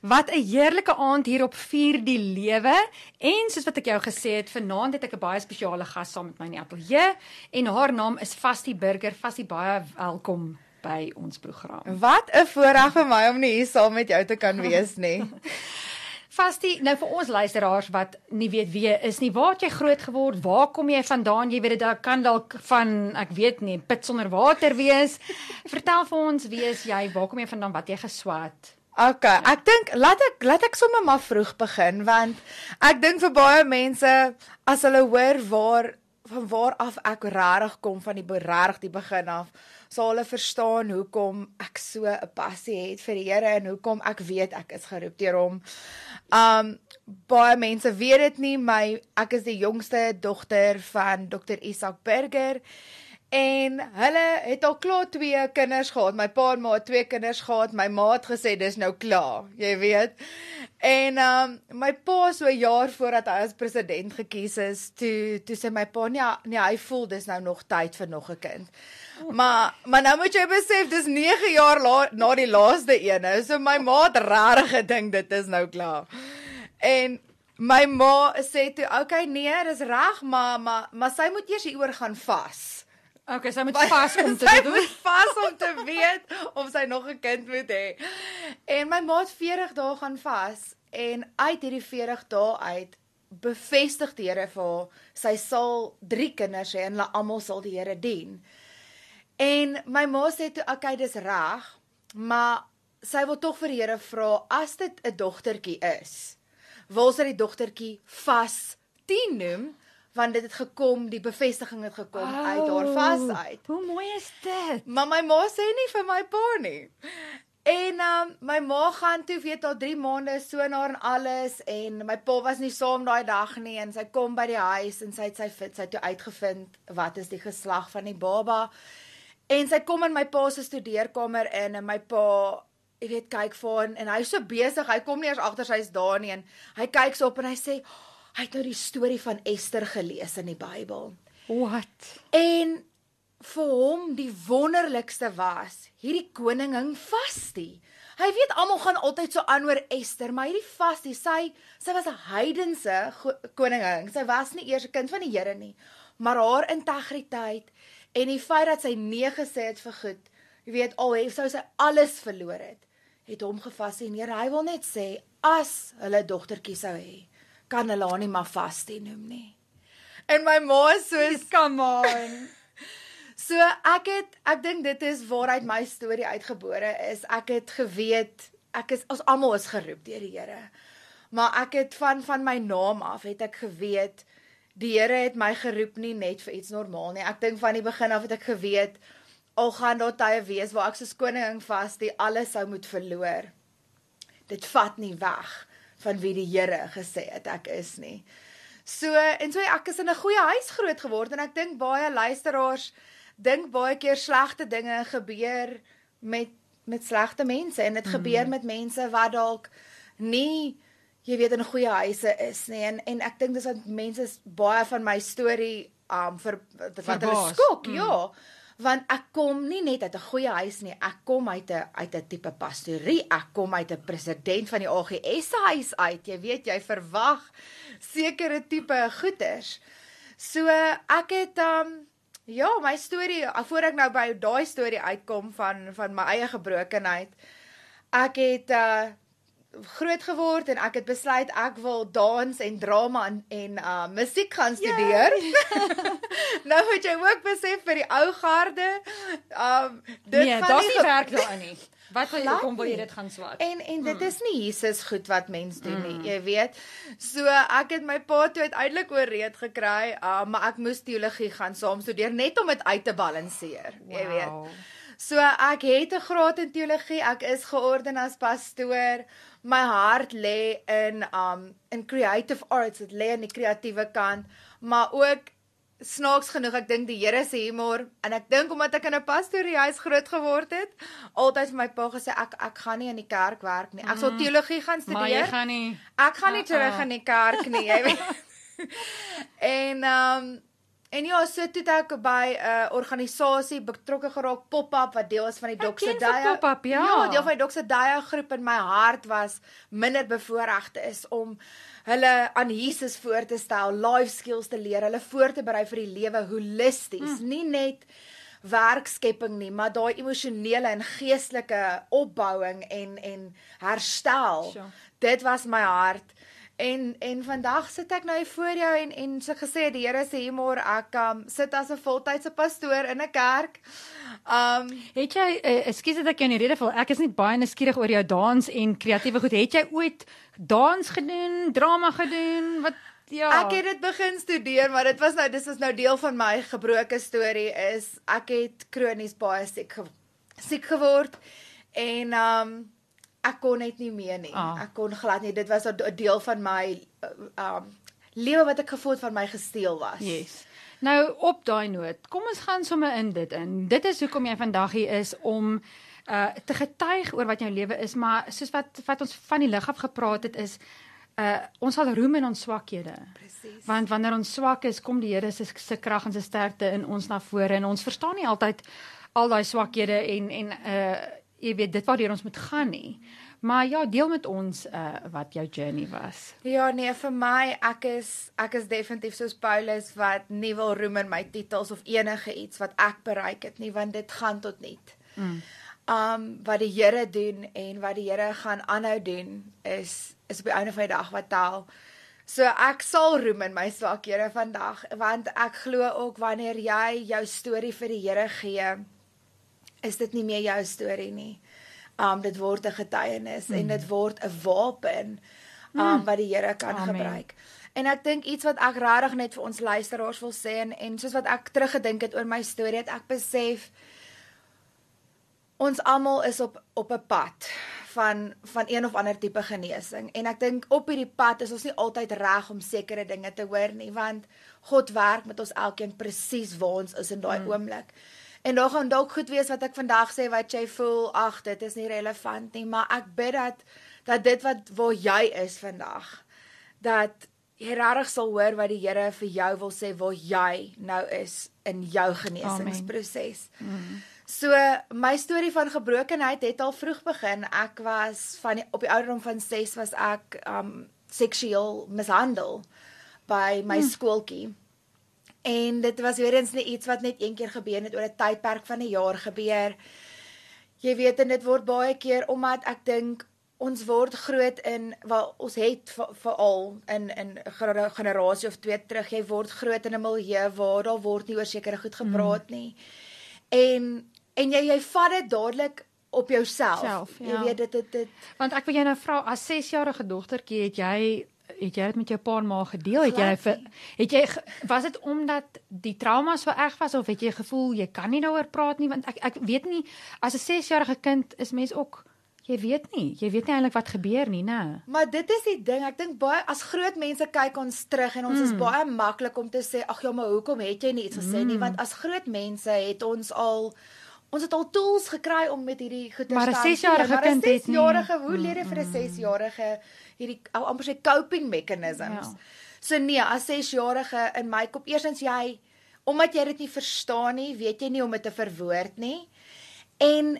Wat 'n heerlike aand hier op Vier die Lewe. En soos wat ek jou gesê het, vanaand het ek 'n baie spesiale gas saam met my in die ateljee en haar naam is Fastie Burger. Fastie, baie welkom by ons program. Wat 'n voorreg vir my om nie hier saam met jou te kan wees nie. Fastie, nou vir ons luisteraars wat nie weet wie jy is nie, waar het jy groot geword? Waar kom jy vandaan? Jy weet dit kan dalk van ek weet nie, put sonder water wees. Vertel vir ons, wie is jy? Waar kom jy vandaan? Wat jy geswat? Okay, ek dink laat ek laat ek sommer maar vroeg begin want ek dink vir baie mense as hulle hoor waar van waar af ek regtig kom van die regtig die begin af sal hulle verstaan hoekom ek so 'n passie het vir die Here en hoekom ek weet ek is geroep deur hom. Um baie mense weet dit nie, my ek is die jongste dogter van Dr. Isak Burger En hulle het al klaar twee kinders gehad. My pa en ma het twee kinders gehad. My ma het gesê dis nou klaar, jy weet. En um my pa so 'n jaar voordat hy as president gekies is, toe toe sê my pa nee, nee, hy voel dis nou nog tyd vir nog 'n kind. Maar maar nou moet jy besef dis 9 jaar la, na die laaste een. So my ma het regtig gedink dit is nou klaar. En my ma sê toe, "Oké, okay, nee, dis reg, maar maar maar sy moet eers hieroor gaan vas." Okay, sy moet vas om te sy doen. Sy moet vas om te weet of sy nog 'n kind moet hê. En my ma het 40 dae gaan vas en uit hierdie 40 dae uit bevestig die Here vir haar sy sal 3 kinders hê en hulle almal sal die Here dien. En my ma sê toe, "Oké, okay, dis reg, maar sy wil tog vir die Here vra as dit 'n dogtertjie is, wil sy die dogtertjie vas 10 noem?" Want dit het gekom, die bevestiging het gekom oh, uit haar vas uit. Hoe mooi is dit? Maar my ma sê nie vir my pa nie. En um, my ma gaan toe weet al 3 maande so na en alles en my pa was nie saam daai dag nie en sy kom by die huis en sy het sy fit sy toe uitgevind wat is die geslag van die baba. En sy kom in my pa se studeerkamer in en my pa ek weet kyk vir hom en hy's so besig, hy kom nie eers agter sy's daar nie en hy kyk so op en hy sê hy het nou die storie van Ester gelees in die Bybel. Wat? En vir hom die wonderlikste was hierdie koningin Vastie. Hy weet almal gaan altyd so aan oor Ester, maar hierdie Vastie, sy sy was 'n heidense koningin. Sy was nie eers 'n kind van die Here nie, maar haar integriteit en die feit dat sy nee gesê het vir goed, jy weet al hoe sou sy alles verloor het, het hom gefassineer. Hy wil net sê as hulle dogtertjie sou hê, kan hulle haar nie maar vasdien noem nie. En my ma so come on. So ek het ek dink dit is waaruit my storie uitgebore is. Ek het geweet ek is ons almal is geroep deur die Here. Maar ek het van van my naam af het ek geweet die Here het my geroep nie net vir iets normaal nie. Ek dink van die begin af het ek geweet al gaan daar tye wees waar ek soos koning vas die alles sou moet verloor. Dit vat nie weg van wie die Here gesê het ek is nie. So en so ek is in 'n goeie huis groot geword en ek dink baie luisteraars dink baie keer slegte dinge gebeur met met slegte mense en dit mm. gebeur met mense wat dalk nie jy weet in goeie huise is nie en en ek dink dis wat mense baie van my storie um vir wat hulle skok mm. ja want ek kom nie net uit 'n goeie huis nie. Ek kom uit 'n uit 'n tipe pastorie. Ek kom uit 'n president van die AGS huis uit. Jy weet, jy verwag sekere tipe goeders. So ek het um ja, my storie, voor ek nou by daai storie uitkom van van my eie gebrokenheid. Ek het uh groot geword en ek het besluit ek wil dans en drama en en uh musiek gaan studeer. nou moet jy ook besef vir die ou garde, um dit nee, gaan nie werk daarin nie. Wat wil jy kom wil jy dit gaan swat? En en dit hmm. is nie Jesus goed wat mens doen nie, hmm. jy weet. So ek het my pa toe uiteindelik ooreed gekry, uh, maar ek moes teologie gaan saam studeer net om dit uit te balanseer, wow. jy weet. So ek het 'n graad in teologie, ek is georden as pastoor. My hart lê in um in creative arts, dit lê aan die kreatiewe kant, maar ook snaaks genoeg, ek dink die Here se humor en ek dink omdat ek in 'n pastoriehuis groot geword het, altyd vir my pa gesê ek ek gaan nie in die kerk werk nie. Ek sal mm. teologie gaan studeer. Maar jy gaan nie. Ek gaan nie terug in die kerk nie, jy weet. en um En ja, so toe het ek by 'n uh, organisasie betrokke geraak Pop-up wat deel is van die vir Pop-up, ja. Ja, deel van die Doxadaya groep in my hart was minder bevoorregte is om hulle aan Jesus voor te stel, life skills te leer, hulle voor te berei vir die lewe holisties, mm. nie net werkskepping nie, maar daai emosionele en geestelike opbouing en en herstel. Sure. Dit was my hart. En en vandag sit ek nou voor jou en en so gesê die Here sê môre ek um, sit as 'n voltydse pastoor in 'n kerk. Um Het jy uh, ekskuus dat ek jou in die rede val. Ek is net baie nuuskierig oor jou dans en kreatiewe goed. Het jy ooit dans gedoen, drama gedoen? Wat ja. Ek het dit begin studeer, maar dit was nou dis was nou deel van my gebroke storie is ek het kronies baie siek ge siek geword en um ek kon net nie meer nie. Ah. Ek kon glad nie. Dit was 'n deel van my uh, um lewe wat ek gevoel het van my gesteel was. Yes. Nou op daai noot, kom ons gaan sommer in dit in. Dit is hoekom jy vandag hier is om uh te getuig oor wat jou lewe is, maar soos wat wat ons van die lig af gepraat het is uh ons sal roem in ons swakhede. Presies. Want wanneer ons swak is, kom die Here se se krag en se sterkte in ons na vore en ons verstaan nie altyd al daai swakhede en en uh jy weet dit waartoe ons moet gaan nie. Maar ja, deel met ons uh wat jou journey was. Ja nee, vir my ek is ek is definitief soos Paulus wat nie wil roem in my titels of enige iets wat ek bereik het nie, want dit gaan tot niet. Mm. Um wat die Here doen en wat die Here gaan aanhou doen is is op die einde van die dag wat tel. So ek sal roem in my swakhede vandag want ek glo ook wanneer jy jou storie vir die Here gee, is dit nie meer jou storie nie. Um dit word 'n getuienis mm. en dit word 'n wapen um mm. wat die Here kan Amen. gebruik. En ek dink iets wat ek regtig net vir ons luisteraars wil sê en en soos wat ek teruggedink het oor my storie, het ek besef ons almal is op op 'n pad van van een of ander tipe genesing en ek dink op hierdie pad is ons nie altyd reg om sekere dinge te hoor nie want God werk met ons elkeen presies waar ons is in daai mm. oomblik. En daar gaan dalk goed wees wat ek vandag sê wat jy voel, ag, dit is nie relevant nie, maar ek bid dat dat dit wat waar jy is vandag dat jy regtig sal hoor wat die Here vir jou wil sê waar jy nou is in jou genesingsproses. Mm. So my storie van gebrokenheid het al vroeg begin. Ek was van die, op die ouderdom van 6 was ek um seksueel mishandel by my hmm. skooltjie. En dit was weer eens nie iets wat net een keer gebeur het oor 'n tydperk van 'n jaar gebeur. Jy weet en dit word baie keer omdat ek dink ons word groot in wel ons het veral in in generasie of twee terug jy word groot in 'n milieu waar daar word nie oor sekere goed gepraat nie. En en jy jy vat dit dadelik op jouself. Self, jy ja. weet dit dit dit Want ek wil jou nou vra as 6-jarige dogtertjie het jy het jy dit met jou pa en ma gedeel? Het jy vir, het jy was dit omdat die trauma so erg was of het jy gevoel jy kan nie daaroor praat nie want ek ek weet nie as 'n 6-jarige kind is mens ook jy weet nie, jy weet nie eintlik wat gebeur nie, né? Maar dit is die ding, ek dink baie as groot mense kyk ons terug en ons mm. is baie maklik om te sê ag ja, maar hoekom het jy nie iets gesê mm. nie? Want as groot mense het ons al ons het al tools gekry om met hierdie goeie Maar 'n sesjarige kind het nie- 6-jarige, hoe leer jy vir 'n 6-jarige hierdie ou amper sê coping mechanisms? Ja. So nee, as 6-jarige in my kop, eersins jy omdat jy dit nie verstaan nie, weet jy nie hoe om dit te verwoord nie. En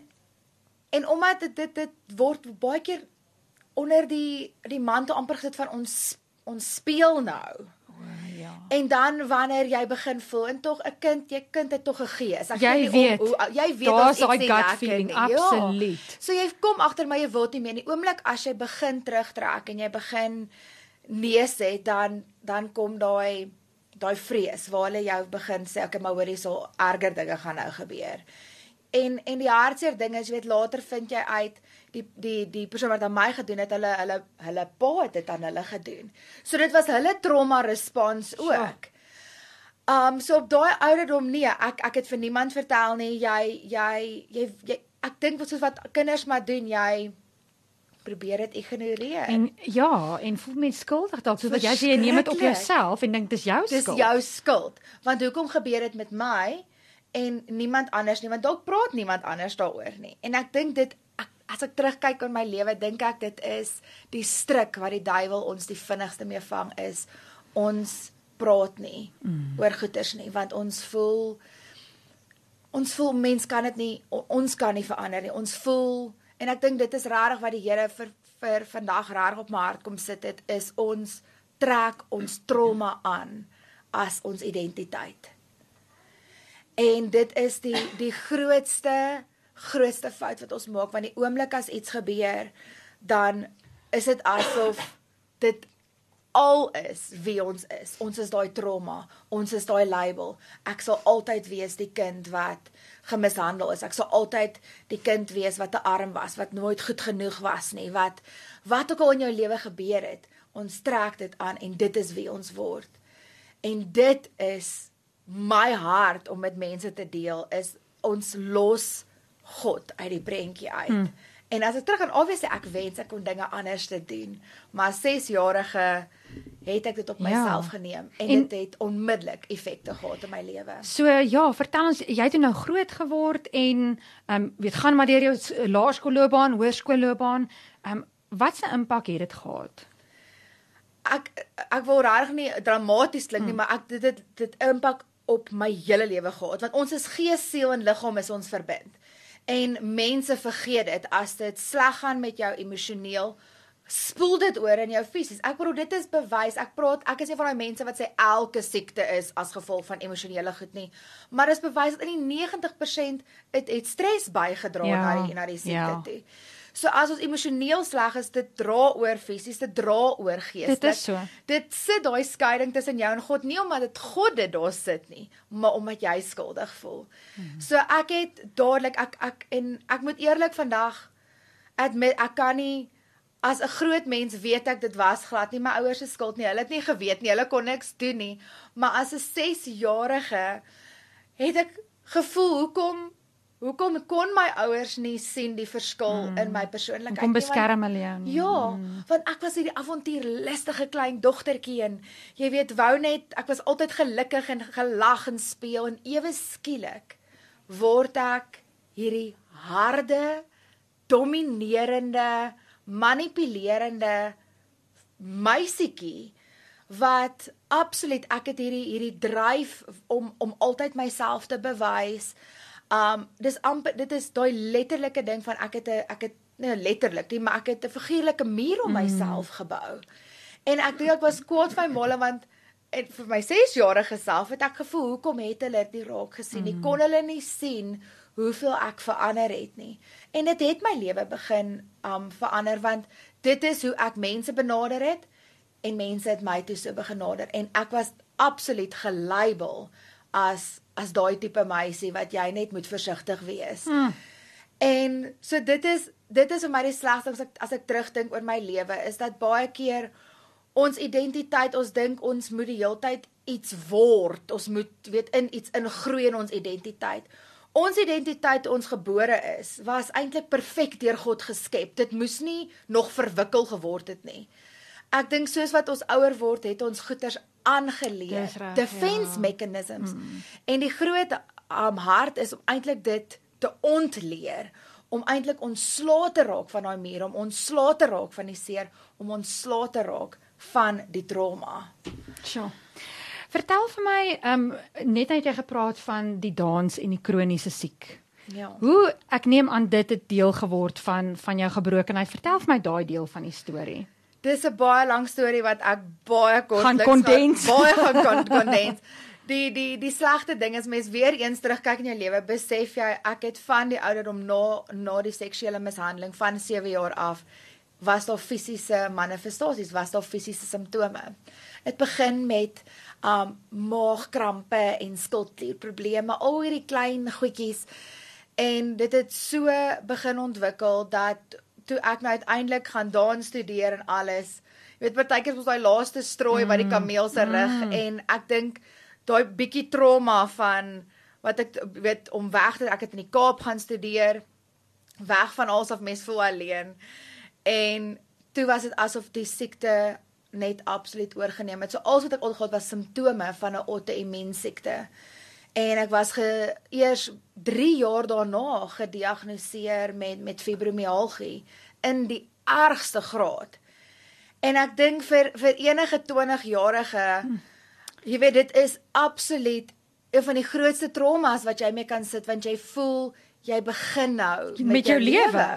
en omdat dit dit, dit word baie keer onder die die mantel amper gesit van ons ons speel nou. Ja. En dan wanneer jy begin voel en tog 'n kind, jy kind het tog 'n gees. Ek Jy weet hoe, hoe jy weet daar's daai gut feeling, nie. absoluut. Ja. So jy kom agter maar jy wil nie meer nie. Oomblik as jy begin terugtrek en jy begin nee sê, dan dan kom daai daai vrees waar hulle jou begin sê, okay, maar hoorie, so erger dinge gaan nou gebeur. En en die hartseer ding is, jy weet, later vind jy uit die die die persoon wat aan my gedoen het, hulle hulle hulle pa het dit aan hulle gedoen. So dit was hulle trauma respons ook. Um so op daai ouderdom nee, ek ek het vir niemand vertel nie. Jy jy jy, jy ek dink wat soos wat kinders maar doen, jy probeer dit ignoreer. En ja, en voel mens skuldig dalk soos wat jy sê jy neem dit op jouself en dink dis jou Dis skuld. jou skuld. Want hoekom gebeur dit met my en niemand anders nie? Want dalk praat niemand anders daaroor nie. En ek dink dit as ek terugkyk op my lewe, dink ek dit is die stryk wat die duiwel ons die vinnigste mee vang is ons praat nie mm. oor goeters nie want ons voel ons voel mens kan dit nie ons kan nie verander nie. Ons voel en ek dink dit is regtig wat die Here vir vir vandag reg op my hart kom sit het is ons trek ons trauma aan as ons identiteit. En dit is die die grootste grootste fout wat ons maak want die oomblik as iets gebeur dan is dit asof dit al is wie ons is. Ons is daai trauma, ons is daai label. Ek sal altyd wees die kind wat gemishandel is. Ek sal altyd die kind wees wat te arm was, wat nooit goed genoeg was nie, wat wat ook al in jou lewe gebeur het. Ons trek dit aan en dit is wie ons word. En dit is my hart om met mense te deel is ons los God uit die prentjie uit. Hmm. En as ek terug aan obviously ek wens ek kon dinge anders te doen, maar 6 jarige het ek dit op myself ja. geneem en, en dit het onmiddellik effekte gehad in my lewe. So ja, vertel ons jy het nou groot geword en ehm um, weet gaan maar deur jou laerskoolloopbaan, hoërskoolloopbaan, ehm um, wat 'n impak het dit gehad? Ek ek wil regtig nie dramaties klink nie, hmm. maar ek dit dit dit impak op my hele lewe gehad want ons is gees, siel en liggaam is ons verbind. En mense vergeet dit as dit sleg gaan met jou emosioneel spoel dit oor in jou fisies. Ek bedoel dit is bewys. Ek praat ek is een van daai mense wat sê elke siekte is as gevolg van emosionele goed nie. Maar dis bewys dat in die 90% het het stres bygedra ja, na die na die siekte ja. toe. So as ons emosioneel sleg is, dit dra oor fisies, dit dra oor geestelik. Dit is so. Dit sit daai skeiding tussen jou en God nie omdat dit God dit daar sit nie, maar omdat jy skuldig voel. Hmm. So ek het dadelik ek ek en ek moet eerlik vandag admit ek kan nie as 'n groot mens weet ek dit was glad nie my ouers se skuld nie. Hulle het nie geweet nie. Hulle kon niks doen nie. Maar as 'n 6-jarige het ek gevoel hoekom Hoekom kon my ouers nie sien die verskil mm. in my persoonlikheid nie? Kom beskerm hulle jou. Ja, mm. want ek was hierdie avontuurlustige klein dogtertjie en jy weet wou net ek was altyd gelukkig en gelag en speel en ewe skielik word ek hierdie harde dominerende manipulerende meisietjie wat absoluut ek het hierdie hierdie dryf om om altyd myself te bewys Um dis amper dit is daai letterlike ding van ek het 'n ek het nee letterlik, nie, maar ek het 'n figuurlike muur om mm. myself mm. gebou. En ek dink ek was kwaad vir my molle want en vir my 6-jarige self het ek gevoel hoekom het hulle dit raak gesien? Mm. Ek kon hulle nie sien hoeveel ek verander het nie. En dit het my lewe begin um verander want dit is hoe ek mense benader het en mense het my toe so begenader en ek was absoluut gelabel as as daai tipe meisie wat jy net moet versigtig wees. Hmm. En so dit is dit is vir my die slegste as ek as ek terugdink oor my lewe is dat baie keer ons identiteit, ons dink ons moet die heeltyd iets word. Ons moet weet in iets ingroei in ons identiteit. Ons identiteit ons gebore is was eintlik perfek deur God geskep. Dit moes nie nog verwikkel geword het nie. Ek dink soos wat ons ouer word, het ons goeters aangeleer. Defense ja. mechanisms. Mm. En die groot um, hart is om eintlik dit te ontleer om eintlik ontslae te raak van daai muur, om ontslae te raak van die seer, om ontslae te raak van die trauma. Sjoe. Vertel vir my, ehm um, net het jy gepraat van die dans en die kroniese siek. Ja. Hoe ek neem aan dit het deel geword van van jou gebrokenheid. Vertel vir my daai deel van die storie. Dis 'n baie lang storie wat ek baie kort gaan kondens. Baie gaan kondens. Die die die slegte ding is mens weer eens terugkyk in jou lewe, besef jy ek het van die ouderdom na na die seksuele mishandeling van 7 jaar af was daar fisiese manifestasies, was daar fisiese simptome. Dit begin met um maagkrampe en skildklierprobleme, al hierdie klein goedjies en dit het so begin ontwikkel dat toe ek nou uiteindelik gaan dans studeer en alles. Jy weet partykeer was daai laaste strooi mm. wat die mm, kameel se rug mm. en ek dink daai bietjie trauma van wat ek weet om weg te ek het in die Kaap gaan studeer weg van alsof mens voel alleen en toe was dit asof die siekte net absoluut oorgeneem het. So alles wat ek al gehad was simptome van 'n auto-immuun siekte. En ek was ge, eers 3 jaar daarna gediagnoseer met met fibromialgie in die ergste graad. En ek dink vir vir enige 20-jarige Jy weet dit is absoluut een van die grootste traumas wat jy mee kan sit want jy voel jy begin nou met, Met jou lewe.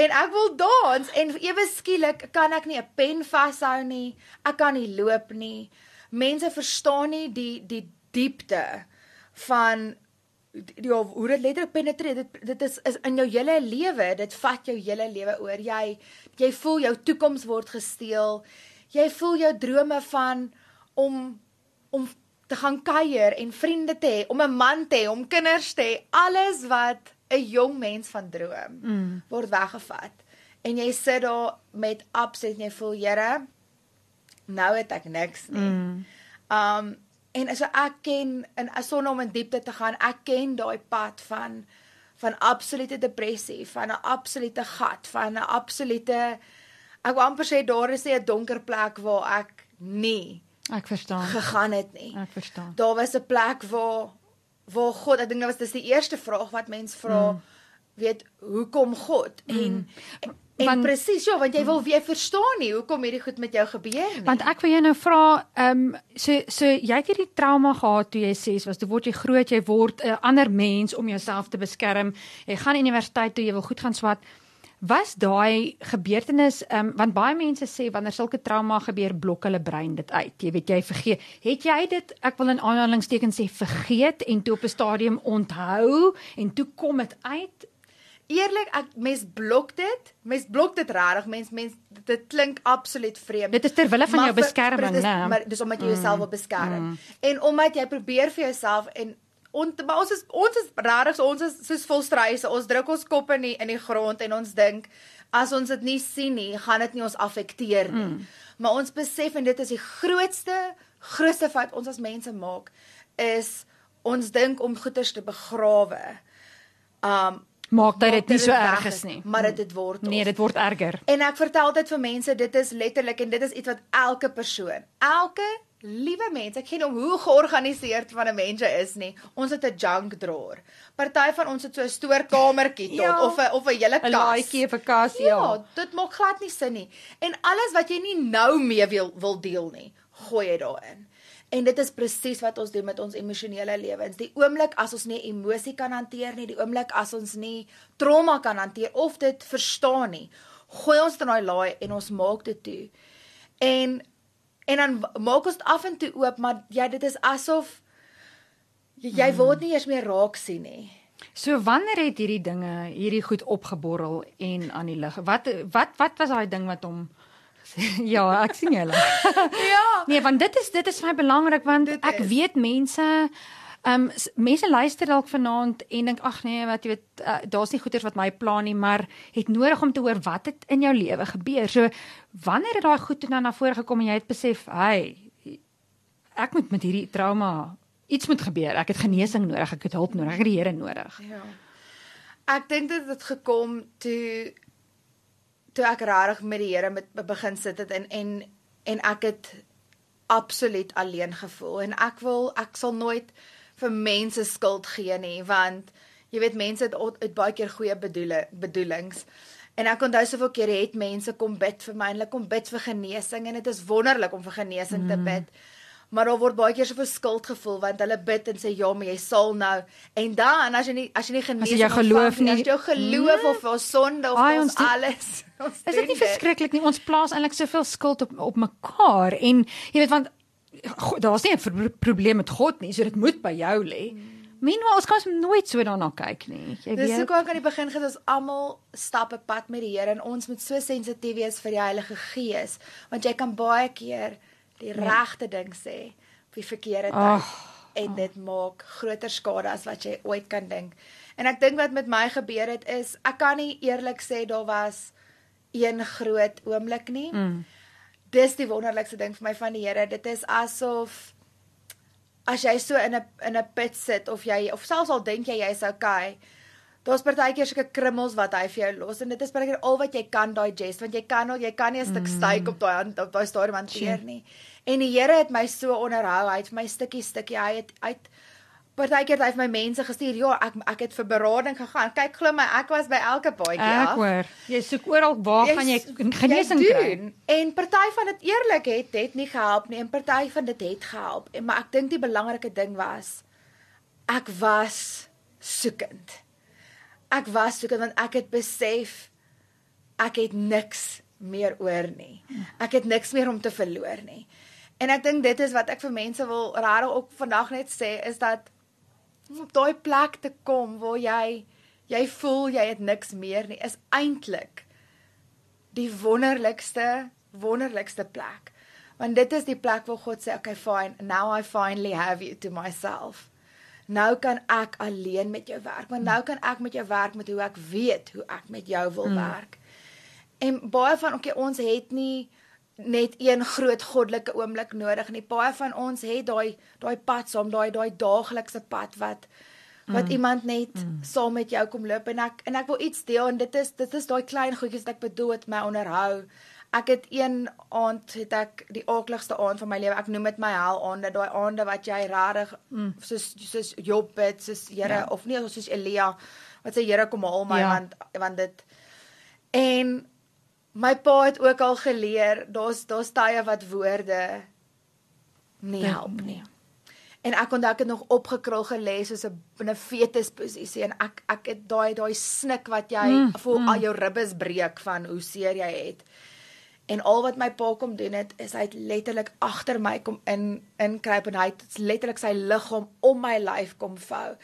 En ek wil dans en ewe skielik kan ek nie 'n pen vashou nie. Ek kan nie loop nie. Mense verstaan nie die die diepte van ja, hoe dit letterlik penetreer. Dit dit is is in jou hele lewe. Dit vat jou hele lewe oor. Jy jy voel jou toekoms word gesteel. Jy voel jou drome van om om te gaan kuier en vriende te hê, om 'n man te hê, om kinders te hê, alles wat 'n jong mens van droom mm. word weggevat. En jy sit daar met absoluut en jy voel, Here, nou het ek niks nie. Mm. Um en so ek ken in sonder om in diepte te gaan, ek ken daai pad van van absolute depressie, van 'n absolute gat, van 'n absolute ek wou amper sê daar is nie 'n donker plek waar ek nie Ek verstaan. gegaan het nie. Ek verstaan. Daar was 'n plek waar waar God, ek dink dit was dis die eerste vraag wat mens vra, mm. Weet hoekom God? En mm. en, Want- presies, ja, want jy wil weer verstaan nie hoekom hierdie goed met jou gebeur nie. Want ek wil jou nou vra, ehm so so jy het hierdie trauma gehad toe jy 6 was. Toe word jy groot, jy word 'n ander mens om jouself te beskerm. Jy gaan universiteit toe, jy wil goed gaan swat. Was daai gebeurtenis ehm um, want baie mense sê wanneer sulke trauma gebeur, blok hulle brein dit uit. Jy weet jy vergeet. Het jy dit ek wil in aanhalingstekens sê vergeet en toe op 'n stadium onthou en toe kom dit uit? Eerlik, ek mens blok dit. Mens blok dit regtig. Mens mens dit klink absoluut vreemd. Dit is ter wille van Maar jou beskerming, né? Maar dis omdat jy jouself wil beskerm. Mm. En omdat jy probeer vir jouself en on, maar ons is ons is regtig so ons is soos vol struise. Ons druk ons kop in die in die grond en ons dink as ons dit nie sien nie, gaan dit nie ons affekteer nie. Mm. Maar ons besef en dit is die grootste grootste fout ons as mense maak is ons dink om goeders te begrawe. Um Maak dat maak dit nie so erg is nie. Maar dit dit word Nee, of. dit word erger. En ek vertel dit vir mense, dit is letterlik en dit is iets wat elke persoon, elke liewe mens, ek ken hom hoe georganiseerd van 'n mens is nie. Ons het 'n junk drawer. Party van ons het so 'n stoorkamertjie tot Ja. of 'n of 'n hele 'n kas. laaitjie vir kas, Ja, ja. dit maak glad nie sin nie. En alles wat jy nie nou mee wil wil deel nie, gooi jy daarin. En dit is presies wat ons doen met ons emosionele lewens. Die oomblik as ons nie emosie kan hanteer nie, die oomblik as ons nie trauma kan hanteer of dit verstaan nie, gooi ons dit in daai laai en ons maak dit toe. En en dan maak ons dit af en toe oop, maar ja, dit is asof jy, jy word nie eers meer raak sien nie. So wanneer het hierdie dinge, hierdie goed opgeborrel en aan die lig? Wat wat wat was daai ding wat hom Ja, ek sien julle. Ja. Nee, want dit is dit is vir my belangrik want Dit ek is. weet mense Ehm um, mense luister dalk vanaand en dink ag nee, wat jy weet, uh, daar's nie goeders wat my pla nie, maar het nodig om te hoor wat het in jou lewe gebeur. So wanneer het daai goed toe nou na vore gekom en jy het besef, hey, ek moet met hierdie trauma iets moet gebeur. Ek het genesing nodig, ek het hulp nodig, ek het die Here nodig. Ja. Ek dink dit het gekom toe toe ek regtig met die Here met begin sit het en en en ek het absoluut alleen gevoel. En ek wil ek sal nooit vir mense skuld gee nie want jy weet mense het, o- het baie keer goeie bedoele bedoelings. En ek onthou soveel keer het mense kom bid vir my en hulle kom bid vir genesing en dit is wonderlik om vir genesing mm. te bid maar daar word baie keer so 'n skuldgevoel want hulle bid en sê ja, maar jy sal nou en dan as jy nie as jy nie genesing jy geloof nie, as jy geloof of ons sonde of Ai, ons ons doen- alles ons Is dit nie verskriklik nie? Ons plaas eintlik soveel skuld op op mekaar en jy weet want daar's nie 'n pro- probleem met God nie, so dit moet by jou lê. Meanwhile, ons kan nooit so daarna kyk nie. Jy Dis weet. hoekom ek aan die begin gesê ons almal stap 'n pad met die Here en ons moet so sensitief wees vir die Heilige Gees want jy kan baie keer die regte ding sê op die verkeerde tyd Ag, en dit maak groter skade as wat jy ooit kan dink. En ek dink wat met my gebeur het is ek kan nie eerlik sê daar was een groot oomblik nie. Mm. Dis die wonderlikste ding vir my van die Here. Dit is asof as jy so in 'n in 'n put sit of jy of selfs al dink jy jy's okay, daar's partykeer sulke krummels wat hy vir jou los en dit is partykeer al wat jy kan digest want jy kan al jy kan nie 'n stuk steak op daai hand op daai stadium hanteer nie. En die Here het my so onderhou, hy het my stukkie stukkie hy het uit Partykeer het hy vir my mense gestuur, ja, ek ek het vir berading gegaan. Kyk glo my, ek was by elke paadjie Ek af. hoor. Jy soek oral waar gaan jy genesing jy kry? En party van dit eerlik het het nie gehelp nie en party van dit het gehelp. En maar ek dink die belangrike ding was ek was soekend. Ek was soekend want ek het besef ek het niks meer oor nie. Ek het niks meer om te verloor nie. En ek dink dit is wat ek vir mense wil regtig ook vandag net sê is dat om op daai plek te kom waar jy jy voel jy het niks meer nie is eintlik die wonderlikste wonderlikste plek. Want dit is die plek waar God sê, "Okay, fine, now I finally have you to myself." Nou kan ek alleen met jou werk, want nou kan ek met jou werk met hoe ek weet hoe ek met jou wil werk. En baie van okay, ons het nie net een groot goddelike oomblik nodig nie. Baie van ons het daai daai pad saam, daai daai daaglikse pad wat wat mm. iemand net mm. saam met jou kom loop en ek en ek wil iets deel en dit is dit is daai klein goedjies wat ek bedoel met my onderhou. Ek het een aand het ek die aakligste aand van my lewe. Ek noem dit my hel aande, daai aande wat jy regtig mm. soos soos Job het, soos Here ja. of nie soos Elia wat sê Here kom haal my ja. want want dit en my pa het ook al geleer, daar's daar's tye wat woorde nie help nie. En ek onthou ek het nog opgekrul gelê soos 'n in 'n fetusposisie en ek ek het daai daai snik wat jy mm, voel mm. al jou ribbes breek van hoe seer jy het. En al wat my pa kom doen het is hy het letterlik agter my kom in inkruip en hy het letterlik sy liggaam om my lyf kom vou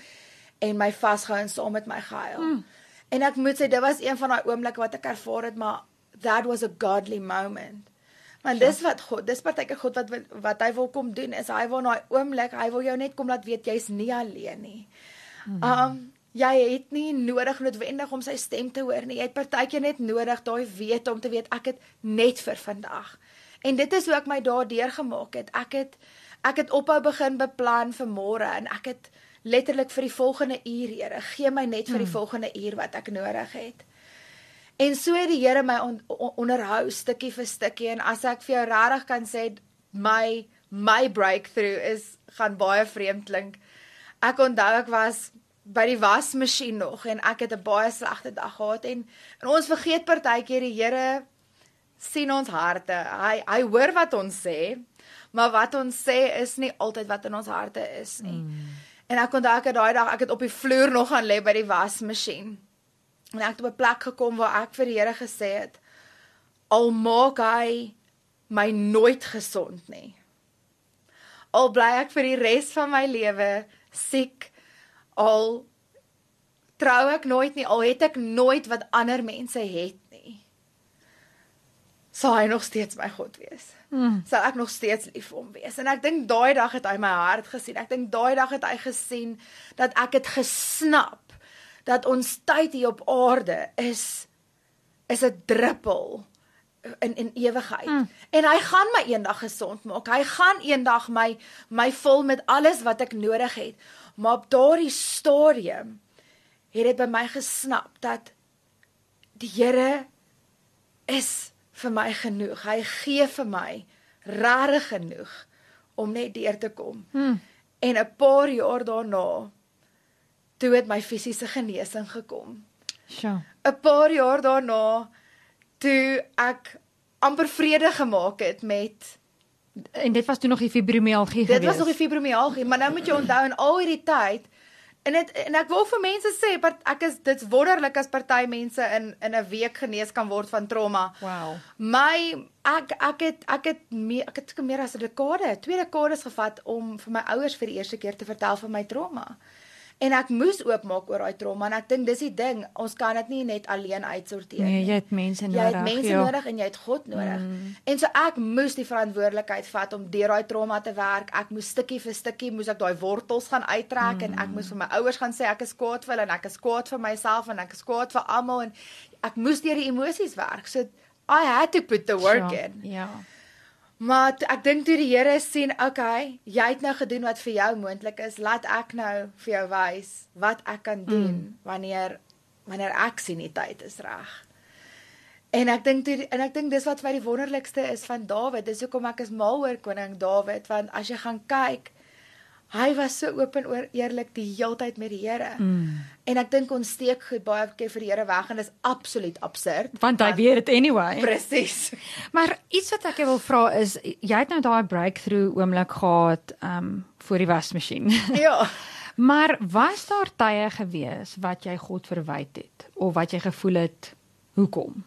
en my vasgehou en saam met my gehuil. Mm. En ek moet sê dit was een van daai oomblikke wat ek ervaar het maar that was a godly moment. Want dis wat God, dis partyke God wat wat hy wil kom doen is hy wil na 'n oomblik, hy wil jou net kom laat weet jy's nie alleen nie. Um jy het nie nodig noodwendig om sy stem te hoor nie. Jy het partykeer net nodig daai weet om te weet ek het net vir vandag. En dit is hoe ek my daardeur gemaak het. Ek het ek het ophou begin beplan vir môre en ek het letterlik vir die volgende uur, Here, gee my net vir die hmm. volgende uur wat ek nodig het. En so het die Here my on, on, onderhou stukkie vir stukkie en as ek vir jou regtig kan sê my my breakthrough is gaan baie vreemd klink. Ek onthou ek was by die wasmasjien nog en ek het 'n baie slegte dag gehad en, en ons vergeet partykeer die Here sien ons harte. Hy hy hoor wat ons sê, maar wat ons sê is nie altyd wat in ons harte is nie. Mm. En ek onthou ek het daai dag ek het op die vloer nog gaan lê by die wasmasjien. En ek het op 'n plek gekom waar ek vir die Here gesê het: "Al maak hy my nooit gesond nie. Al bly ek vir die res van my lewe siek, al trou ek nooit nie, al het ek nooit wat ander mense het nie. Sal hy nog steeds my God wees? Hmm. Sal ek nog steeds lief vir hom wees? En ek dink daai dag het hy my hart gesien. Ek dink daai dag het hy gesien dat ek het gesnap dat ons tyd hier op aarde is is 'n druppel in in ewigheid. Mm. En hy gaan my eendag gesond maak. Hy gaan eendag my my vul met alles wat ek nodig het. Maar op daardie stadium het dit by my gesnap dat die Here is vir my genoeg. Hy gee vir my regtig genoeg om net deur te kom. Mm. En 'n paar jaar daarna toe het my fisiese genesing gekom. Sjoe. 'n Paar jaar daarna toe ek amper vrede gemaak het met en dit was toe nog die fibromialgie geweest. Dit was nog die fibromialgie, maar nou moet jy onthou in al hierdie tyd en dit en ek wil vir mense sê ek is dit's wonderlik as party mense in in 'n week genees kan word van trauma. Wow. My ek ek het ek het meer ek het meer as 'n dekade, twee dekades gevat om vir my ouers vir die eerste keer te vertel van my trauma. En ek moes oopmaak oor daai trauma en ek dink dis die ding, ons kan dit nie net alleen uitsorteer nie. Nee, jy het mense nodig. Jy het mense ja. nodig en jy het God nodig. Mm. En so ek moes die verantwoordelikheid vat om deur daai trauma te werk. Ek moes stukkie vir stukkie moes ek daai wortels gaan uittrek mm. en ek moes vir my ouers gaan sê ek is kwaad vir hulle en ek is kwaad vir myself en ek is kwaad vir almal en ek moes deur die emosies werk. So I had to put the work ja, in. Ja. Maar ek dink toe die Here sien, okay, jy het nou gedoen wat vir jou moontlik is, laat ek nou vir jou wys wat ek kan doen mm. wanneer wanneer ek sien die tyd is reg. En ek dink toe en ek dink dis wat vir die wonderlikste is van Dawid. Dis hoekom ek is mal oor koning Dawid want as jy gaan kyk, hy was so oop en oor eerlik die heeltyd met die Here. Mm. En ek dink ons steek goed baie keer vir die Here weg en dit is absoluut absurd. Want hy weet dit anyway. Presies. Maar iets wat ek jou wil vra is jy het nou daai breakthrough oomblik gehad um voor die wasmasjien. ja. Maar was daar tye gewees wat jy God verwyd het of wat jy gevoel het hoekom?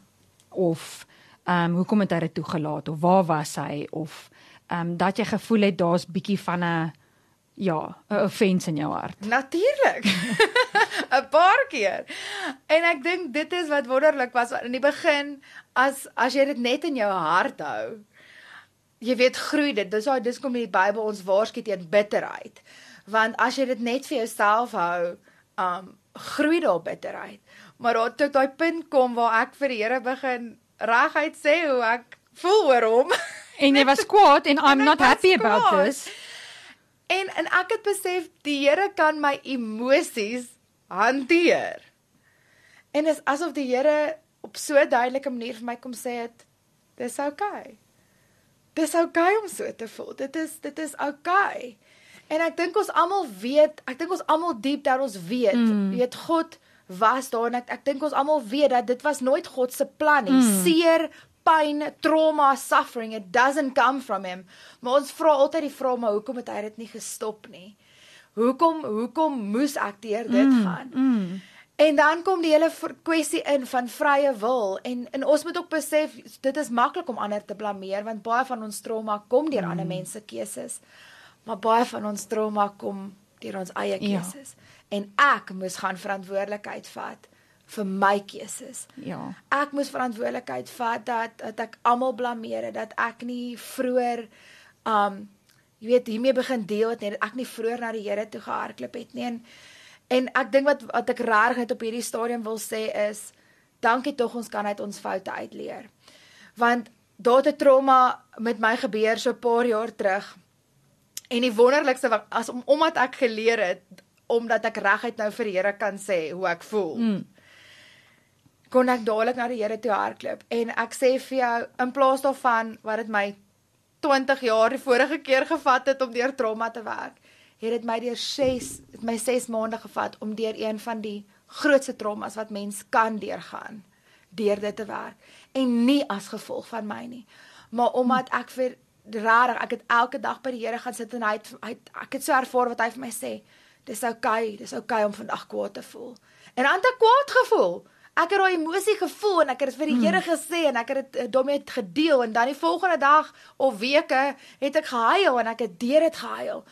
Of ehm um, hoekom het hy dit toegelaat of waar was hy of ehm um, dat jy gevoel het daar's bietjie van 'n ja, 'n offense in jou hart. Natuurlik. 'n Paar keer. En ek dink dit is wat wonderlik was in die begin as as jy dit net in jou hart hou. Jy weet groei dit. Dis daai dis kom in die Bybel ons waarsku teen bitterheid. Want as jy dit net vir jouself hou, um groei daar bitterheid. Maar daar toe daai punt kom waar ek vir die Here begin reguit sê hoe ek voel oor hom. En jy was kwaad en I'm not happy about kwaad. this. En en ek het besef die Here kan my emosies hanteer. En is asof die Here op so 'n duidelike manier vir my kom sê het dis oukei. Dis oukei om so te voel. Dit is dit is oukei. En ek dink ons almal weet, ek dink ons almal diep daar ons weet, mm. weet God was daar en ek ek dink ons almal weet dat dit was nooit God se plan nie. Mm. Seer, pyn, trauma, suffering, it doesn't come from him. Maar ons vra altyd die vraag maar hoekom het hy dit nie gestop nie? Hoekom hoekom moes ek deur dit mm, gaan? Mm. En dan kom die hele kwessie in van vrye wil en en ons moet ook besef dit is maklik om ander te blameer want baie van ons trauma kom deur mm. ander mense keuses. Maar baie van ons trauma kom deur ons eie ja. keuses. Ja. En ek moes gaan verantwoordelikheid vat vir my keuses. Ja. Ek moes verantwoordelikheid vat dat dat ek almal blameer dat ek nie vroeër um jy weet hiermee begin deel het net ek nie vroeër na die Here toe gehardloop het nie en en ek dink wat wat ek reg net op hierdie stadium wil sê is dankie tog ons kan uit ons foute uitleer. Want daar het 'n trauma met my gebeur so 'n paar jaar terug. En die wonderlikste as om omdat ek geleer het omdat ek reguit nou vir die Here kan sê hoe ek voel. Mm kon ek dadelik na die Here toe hardloop en ek sê vir jou in plaas daarvan wat dit my 20 jaar die vorige keer gevat het om deur trauma te werk, het dit my deur 6 het my 6 maande gevat om deur een van die grootste traumas wat mens kan deurgaan, deur dit te werk. En nie as gevolg van my nie, maar omdat ek vir rarig ek het elke dag by die Here gaan sit en hy het, hy het, ek het so ervaar wat hy vir my sê, dis oukei, okay, dis oukei okay om vandag kwaad te voel. En dan het ek kwaad gevoel ek het daai emosie gevoel en ek het dit vir die mm. Here gesê en ek het dit eh, daarmee gedeel en dan die volgende dag of weke het ek gehuil en ek het deur dit gehuil.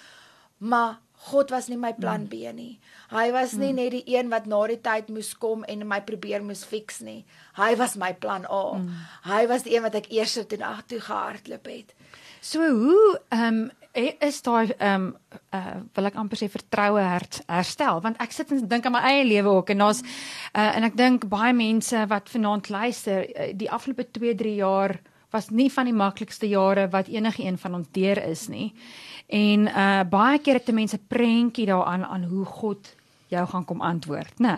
Maar God was nie my plan mm. B nie. Hy was nie mm. net die een wat na die tyd moes kom en my probeer moes fix nie. Hy was my plan A. Mm. Hy was die een wat ek eers toe na toe gehardloop het. So hoe ehm um, is daai ehm um, uh wil ek amper sê vertroue her, herstel want ek sit en dink aan my eie lewe ook en daar's uh en ek dink baie mense wat vanaand luister uh, die afgelope 2 3 jaar was nie van die maklikste jare wat enige een van ons deur is nie. En uh baie keer het mense prentjie daaraan aan hoe God jou gaan kom antwoord, né?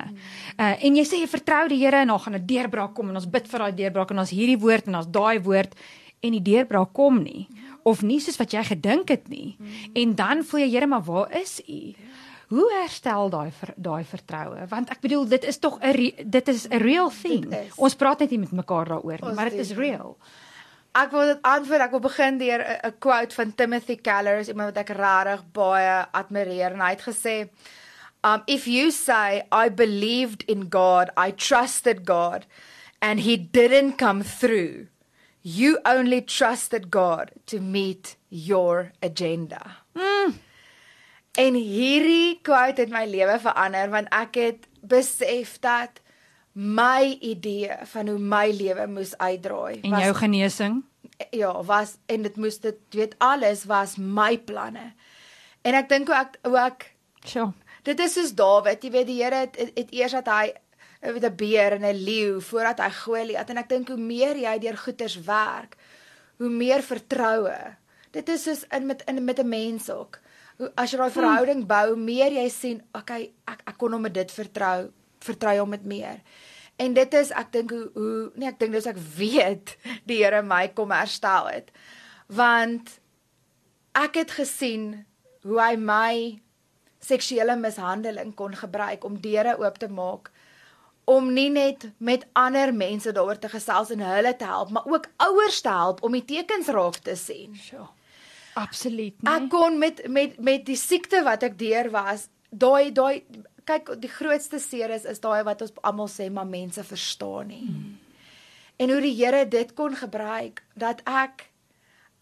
Uh en jy sê jy vertrou die Here en dan gaan 'n deurbraak kom en ons bid vir daai deurbraak en ons hierdie woord en ons daai woord en die deurbraak kom nie of nie soos wat jy gedink het nie. Mm -hmm. En dan voel jy, Here, maar waar is U? Hoe herstel daai daai vertroue? Want ek bedoel, dit is tog 'n dit is 'n real thing. Ons praat net nie met mekaar daaroor nie, maar dit is real. Ek wil dit antwoord. Ek wil begin deur 'n quote van Timothy Keller, iemand wat ek regtig baie admireer en hy het gesê, um if you say I believed in God, I trusted God and he didn't come through you only trusted God to meet your agenda. Mm. En hierdie quote het my lewe verander want ek het besef dat my idee van hoe my lewe moes uitdraai en was, jou genesing ja was en dit moes dit weet alles was my planne. En ek dink hoe ek ek sure. Dit is soos Dawid, jy weet die Here het, het, het eers dat hy met 'n beer en 'n leeu voordat hy Goliat en ek dink hoe meer jy deur goeters werk, hoe meer vertroue. Dit is soos in met in met 'n mens ook. As jy daai verhouding bou, meer jy sien, okay, ek ek kon hom met dit vertrou, vertrou hom met meer. En dit is ek dink hoe hoe nee, ek dink dis ek weet die Here my kom herstel het. Want ek het gesien hoe hy my seksuele mishandeling kon gebruik om deure oop te maak om nie net met ander mense daaroor te gesels en hulle te help, maar ook ouers te help om die tekens raak te sien. Sjoe. Absoluut Nee. Ek kon met met met die siekte wat ek deur was, daai daai kyk die grootste seer is is daai wat ons almal sê maar mense verstaan nie. Hmm. En hoe die Here dit kon gebruik dat ek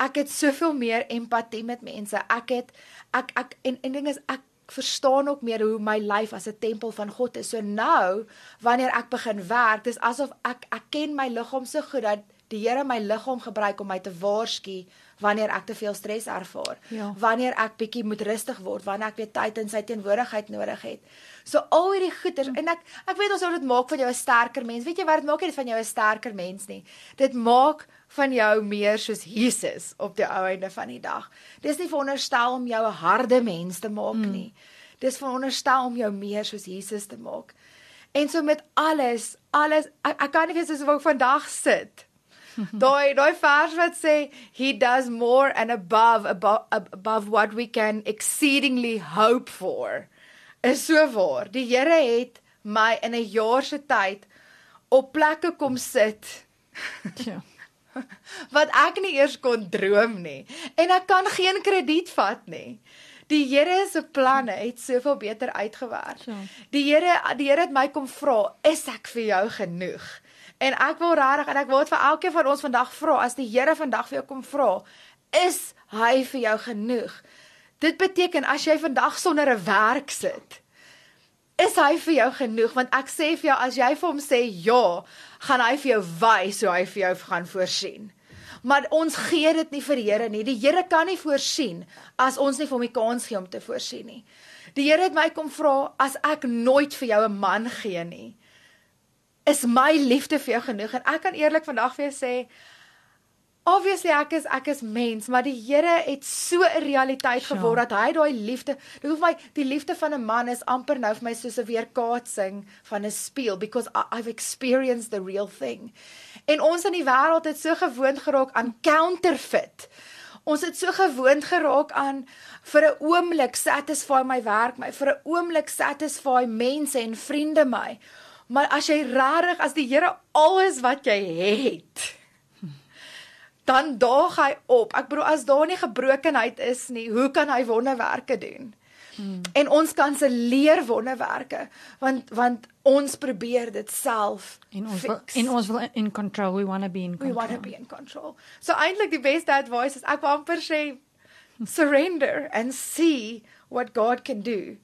ek het soveel meer empatie met mense. Ek het ek ek en en ding is ek verstaan ook meer hoe my lyf as 'n tempel van God is. So nou wanneer ek begin werk, dis asof ek ek ken my liggaam so goed dat die Here my liggaam gebruik om my te waarsku wanneer ek te veel stres ervaar. Ja. Wanneer ek bietjie moet rustig word, wanneer ek weer tyd in sy teenwoordigheid nodig het. So al hierdie goeters en ek ek weet ons sou dit maak van jou 'n sterker mens. Weet jy wat dit maak nie van jou 'n sterker mens nie. Dit maak van jou meer soos Jesus op die ou einde van die dag. Dis nie veronderstel om jou 'n harde mens te maak mm. nie. Dis veronderstel om jou meer soos Jesus te maak. En so met alles, alles ek, ek kan nie weet soos ek vandag sit daai daai vers wat sê he does more and above above above what we can exceedingly hope for is so waar. Die Here het my in 'n jaar se tyd op plekke kom sit. Ja. wat ek nie eers kon droom nie en ek kan geen krediet vat nie. Die Here se planne het soveel beter uitgewerk. Ja. Die Here die Here het my kom vra, "Is ek vir jou genoeg?" En ek wil regtig en ek wil dit vir elkeen van ons vandag vra, as die Here vandag vir jou kom vra, "Is hy vir jou genoeg?" Dit beteken as jy vandag sonder 'n werk sit, is hy vir jou genoeg want ek sê vir jou as jy vir hom sê ja, gaan hy vir jou wys hoe hy vir jou gaan voorsien. Maar ons gee dit nie vir die Here nie. Die Here kan nie voorsien as ons nie vir hom die kans gee om te voorsien nie. Die Here het my kom vra as ek nooit vir jou 'n man gee nie. Is my liefde vir jou genoeg? En ek kan eerlik vandag vir jou sê Obviously ek is ek is mens, maar die Here het so 'n realiteit Sure. geword dat hy daai liefde, dit hoef my die liefde van 'n man is amper nou vir my soos 'n weerkaatsing van 'n spieël because I, I've experienced the real thing. En ons in die wêreld het so gewoond geraak aan counterfeit. Ons het so gewoond geraak aan vir 'n oomblik satisfy my werk, my vir 'n oomblik satisfy mense en vriende my. Maar as jy regtig as die Here alles wat jy het, dan daag hy op. Ek bedoel as daar nie gebrokenheid is nie, hoe kan hy wonderwerke doen? Hmm. En ons kanselleer wonderwerke want want ons probeer dit self En ons wil, fix. en ons wil in control. We want to be in we control. want to be in control. So eintlik die beste advice is ek wil amper sê surrender and see what God can do.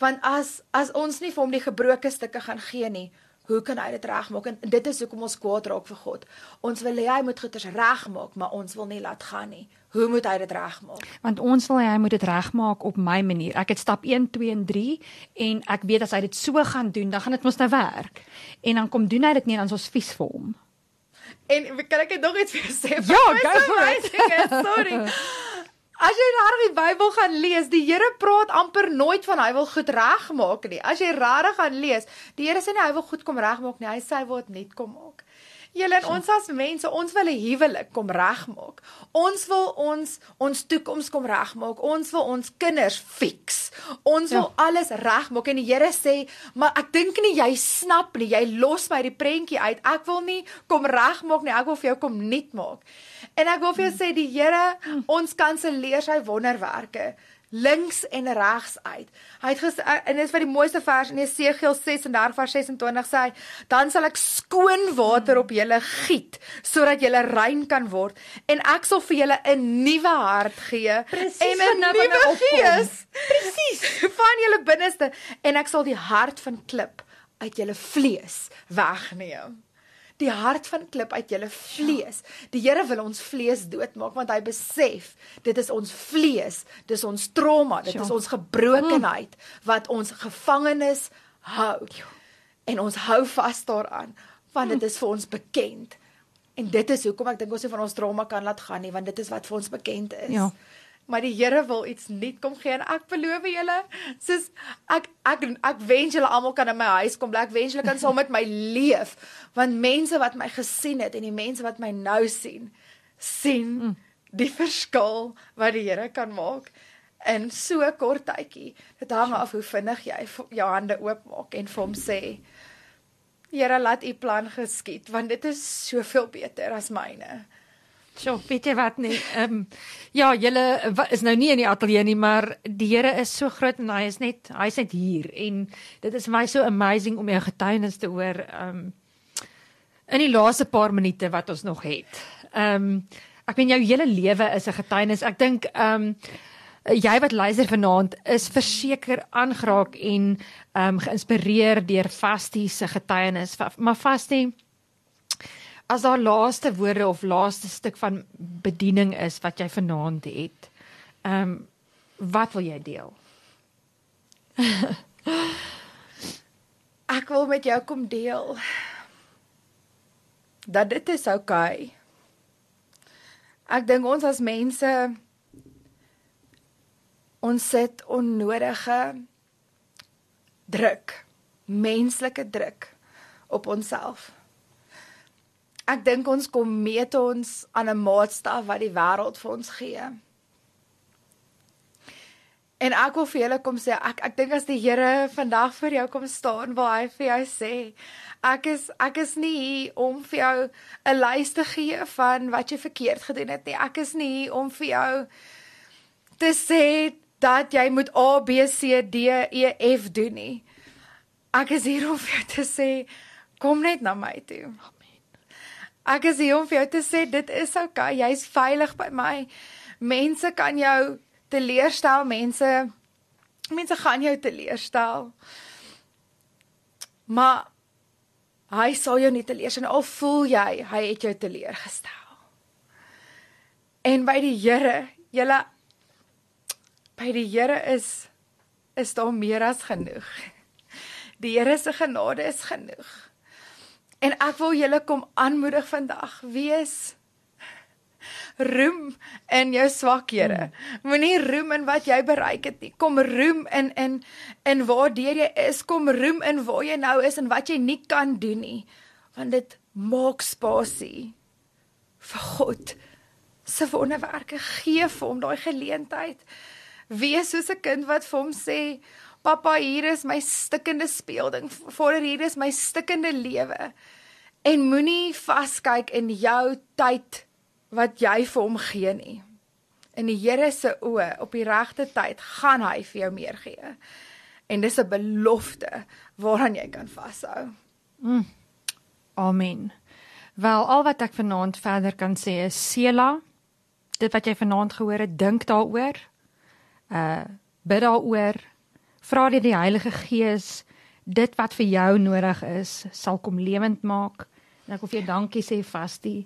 Want as as ons nie vir hom die gebroke stukke gaan gee nie, hoe kan hy dit regmaak? En dit is hoekom ons kwaad raak vir God. Ons wil hê hy moet goeders regmaak, maar ons wil nie laat gaan nie. Hoe moet hy dit regmaak? Want ons wil hê hy moet dit regmaak op my manier. Ek het stap 1, 2 en 3 en ek weet as hy dit so gaan doen, dan gaan dit mos nou werk. En dan kom doen hy dit nie dan is ons vies vir hom. En kan ek net nog iets vir sê? Ja, go for it. Sorry. As jy regtig die Bybel gaan lees, die Here praat amper nooit van hy wil goed regmaak nie. As jy regtig gaan lees, die Here sê nie hy wil goed kom regmaak nie, hy sê hy wil dit net kom maak. Julle en ons as mense, ons wil 'n huwelik kom regmaak. Ons wil ons ons toekoms kom regmaak. Ons wil ons kinders fix. Ons wil Ja. alles regmaak en die Here sê, "Maar ek dink nie jy snap nie. Jy los my die prentjie uit. Ek wil nie kom regmaak nie. Ek wil vir jou kom nuut maak." En ek wil vir jou sê die Here, ons kanselleer sy wonderwerke links en regs uit. Hy het ges, en dit is vir die mooiste vers in Jesegiel 36 vers 26 sê hy, dan sal ek skoon water op julle giet sodat julle rein kan word en ek sal vir julle 'n nuwe hart gee Presies en 'n nuwe gees. Presies. Van julle binneste en ek sal die hart van klip uit julle vlees wegneem. Die hart van klip uit julle vlees. Die Here wil ons vlees doodmaak want hy besef dit is ons vlees, dis ons trauma, dit Ja. is ons gebrokenheid wat ons gevangenes hou. En ons hou vas daaraan want dit is vir ons bekend. En dit is hoekom ek dink ons nie van ons trauma kan laat gaan nie want dit is wat vir ons bekend is. Ja. Maar die Here wil iets nuut kom gee en ek beloof julle, soos ek ek ek wens julle almal kan in my huis kom bly. Ek wens julle kan saam met my leef want mense wat my gesien het en die mense wat my nou sien, sien mm. die verskil wat die Here kan maak. in so kort tydjie. Dit hang af hoe vinnig jy jou hande oopmaak en vir hom sê: Here, laat U plan geskied, want dit is soveel beter as myne. So, weet jy wat nie? Ehm um, ja, julle is nou nie in die ateljee nie, maar die Here is so groot en hy is net hy's net hier en dit is vir my so amazing om jou getuienis te hoor ehm um, in die laaste paar minute wat ons nog het. Ehm um, ek meen jou hele lewe is 'n getuienis. Ek dink ehm um, jy wat luister vanaand is verseker aangeraak en ehm um, geïnspireer deur Vastie se getuienis. Maar Vastie as daar laaste woorde of laaste stuk van bediening is wat jy vanaand het. Ehm um, wat wil jy deel? Ek wil met jou kom deel dat dit is oukei. Okay. Ek dink ons as mense ons sit onnodige druk, menslike druk op onsself. Ek dink ons kom meet ons aan 'n maatstaf wat die wêreld vir ons gee. En ek wil vir julle kom sê ek ek dink as die Here vandag vir jou kom staan, wil hy vir jou sê ek is ek is nie hier om vir jou 'n lys te gee van wat jy verkeerd gedoen het nie. Ek is nie hier om vir jou te sê dat jy moet A B C D E F doen nie. Ek is hier om vir jou te sê kom net na my toe. Ek is hier om vir jou te sê dit is okay, jy's veilig by my. Mense kan jou teleurstel, mense mense gaan jou teleurstel. Maar hy sal jou nie teleurstel al voel jy hy het jou teleurgestel. En by die Here, julle by die Here is is daar meer as genoeg. Die Here se genade is genoeg. En ek wil julle kom aanmoedig vandag. Wees roem in jou swakhede. Moenie roem in wat jy bereik het nie. Kom roem in in in waar jy is. Kom roem in waar jy nou is en wat jy nie kan doen nie. Want dit maak spasie vir God se wonderwerke. Gee vir hom daai geleentheid. Wees soos 'n kind wat vir hom sê, Pappa, hier is my stikkende speelding. Vader, hier is my stikkende lewe. En moenie vaskyk in jou tyd wat jy vir hom gee nie. In die Here se oë, op die regte tyd, gaan hy vir jou meer gee. En dis 'n belofte waaraan jy kan vashou. Mm. Amen. Wel, al wat ek vanaand verder kan sê is Sela, dit wat jy vanaand gehoor het, dink daaroor. Uh bid daaroor vra die, die Heilige Gees dit wat vir jou nodig is sal kom lewend maak. En ek wil vir jou dankie sê vastie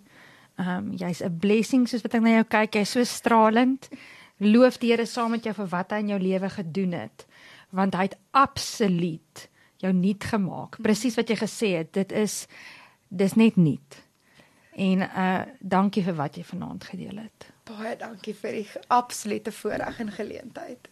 ehm um, jy's 'n blessing soos wat ek na jou kyk. Jy's so stralend. Loof die Here saam met jou vir wat hy in jou lewe gedoen het. Want hy het absoluut jou nuut gemaak. Presies wat jy gesê het dit is dis net nuut. En uh dankie vir wat jy vanaand gedeel het. Baie dankie vir die absolute voorreg en geleentheid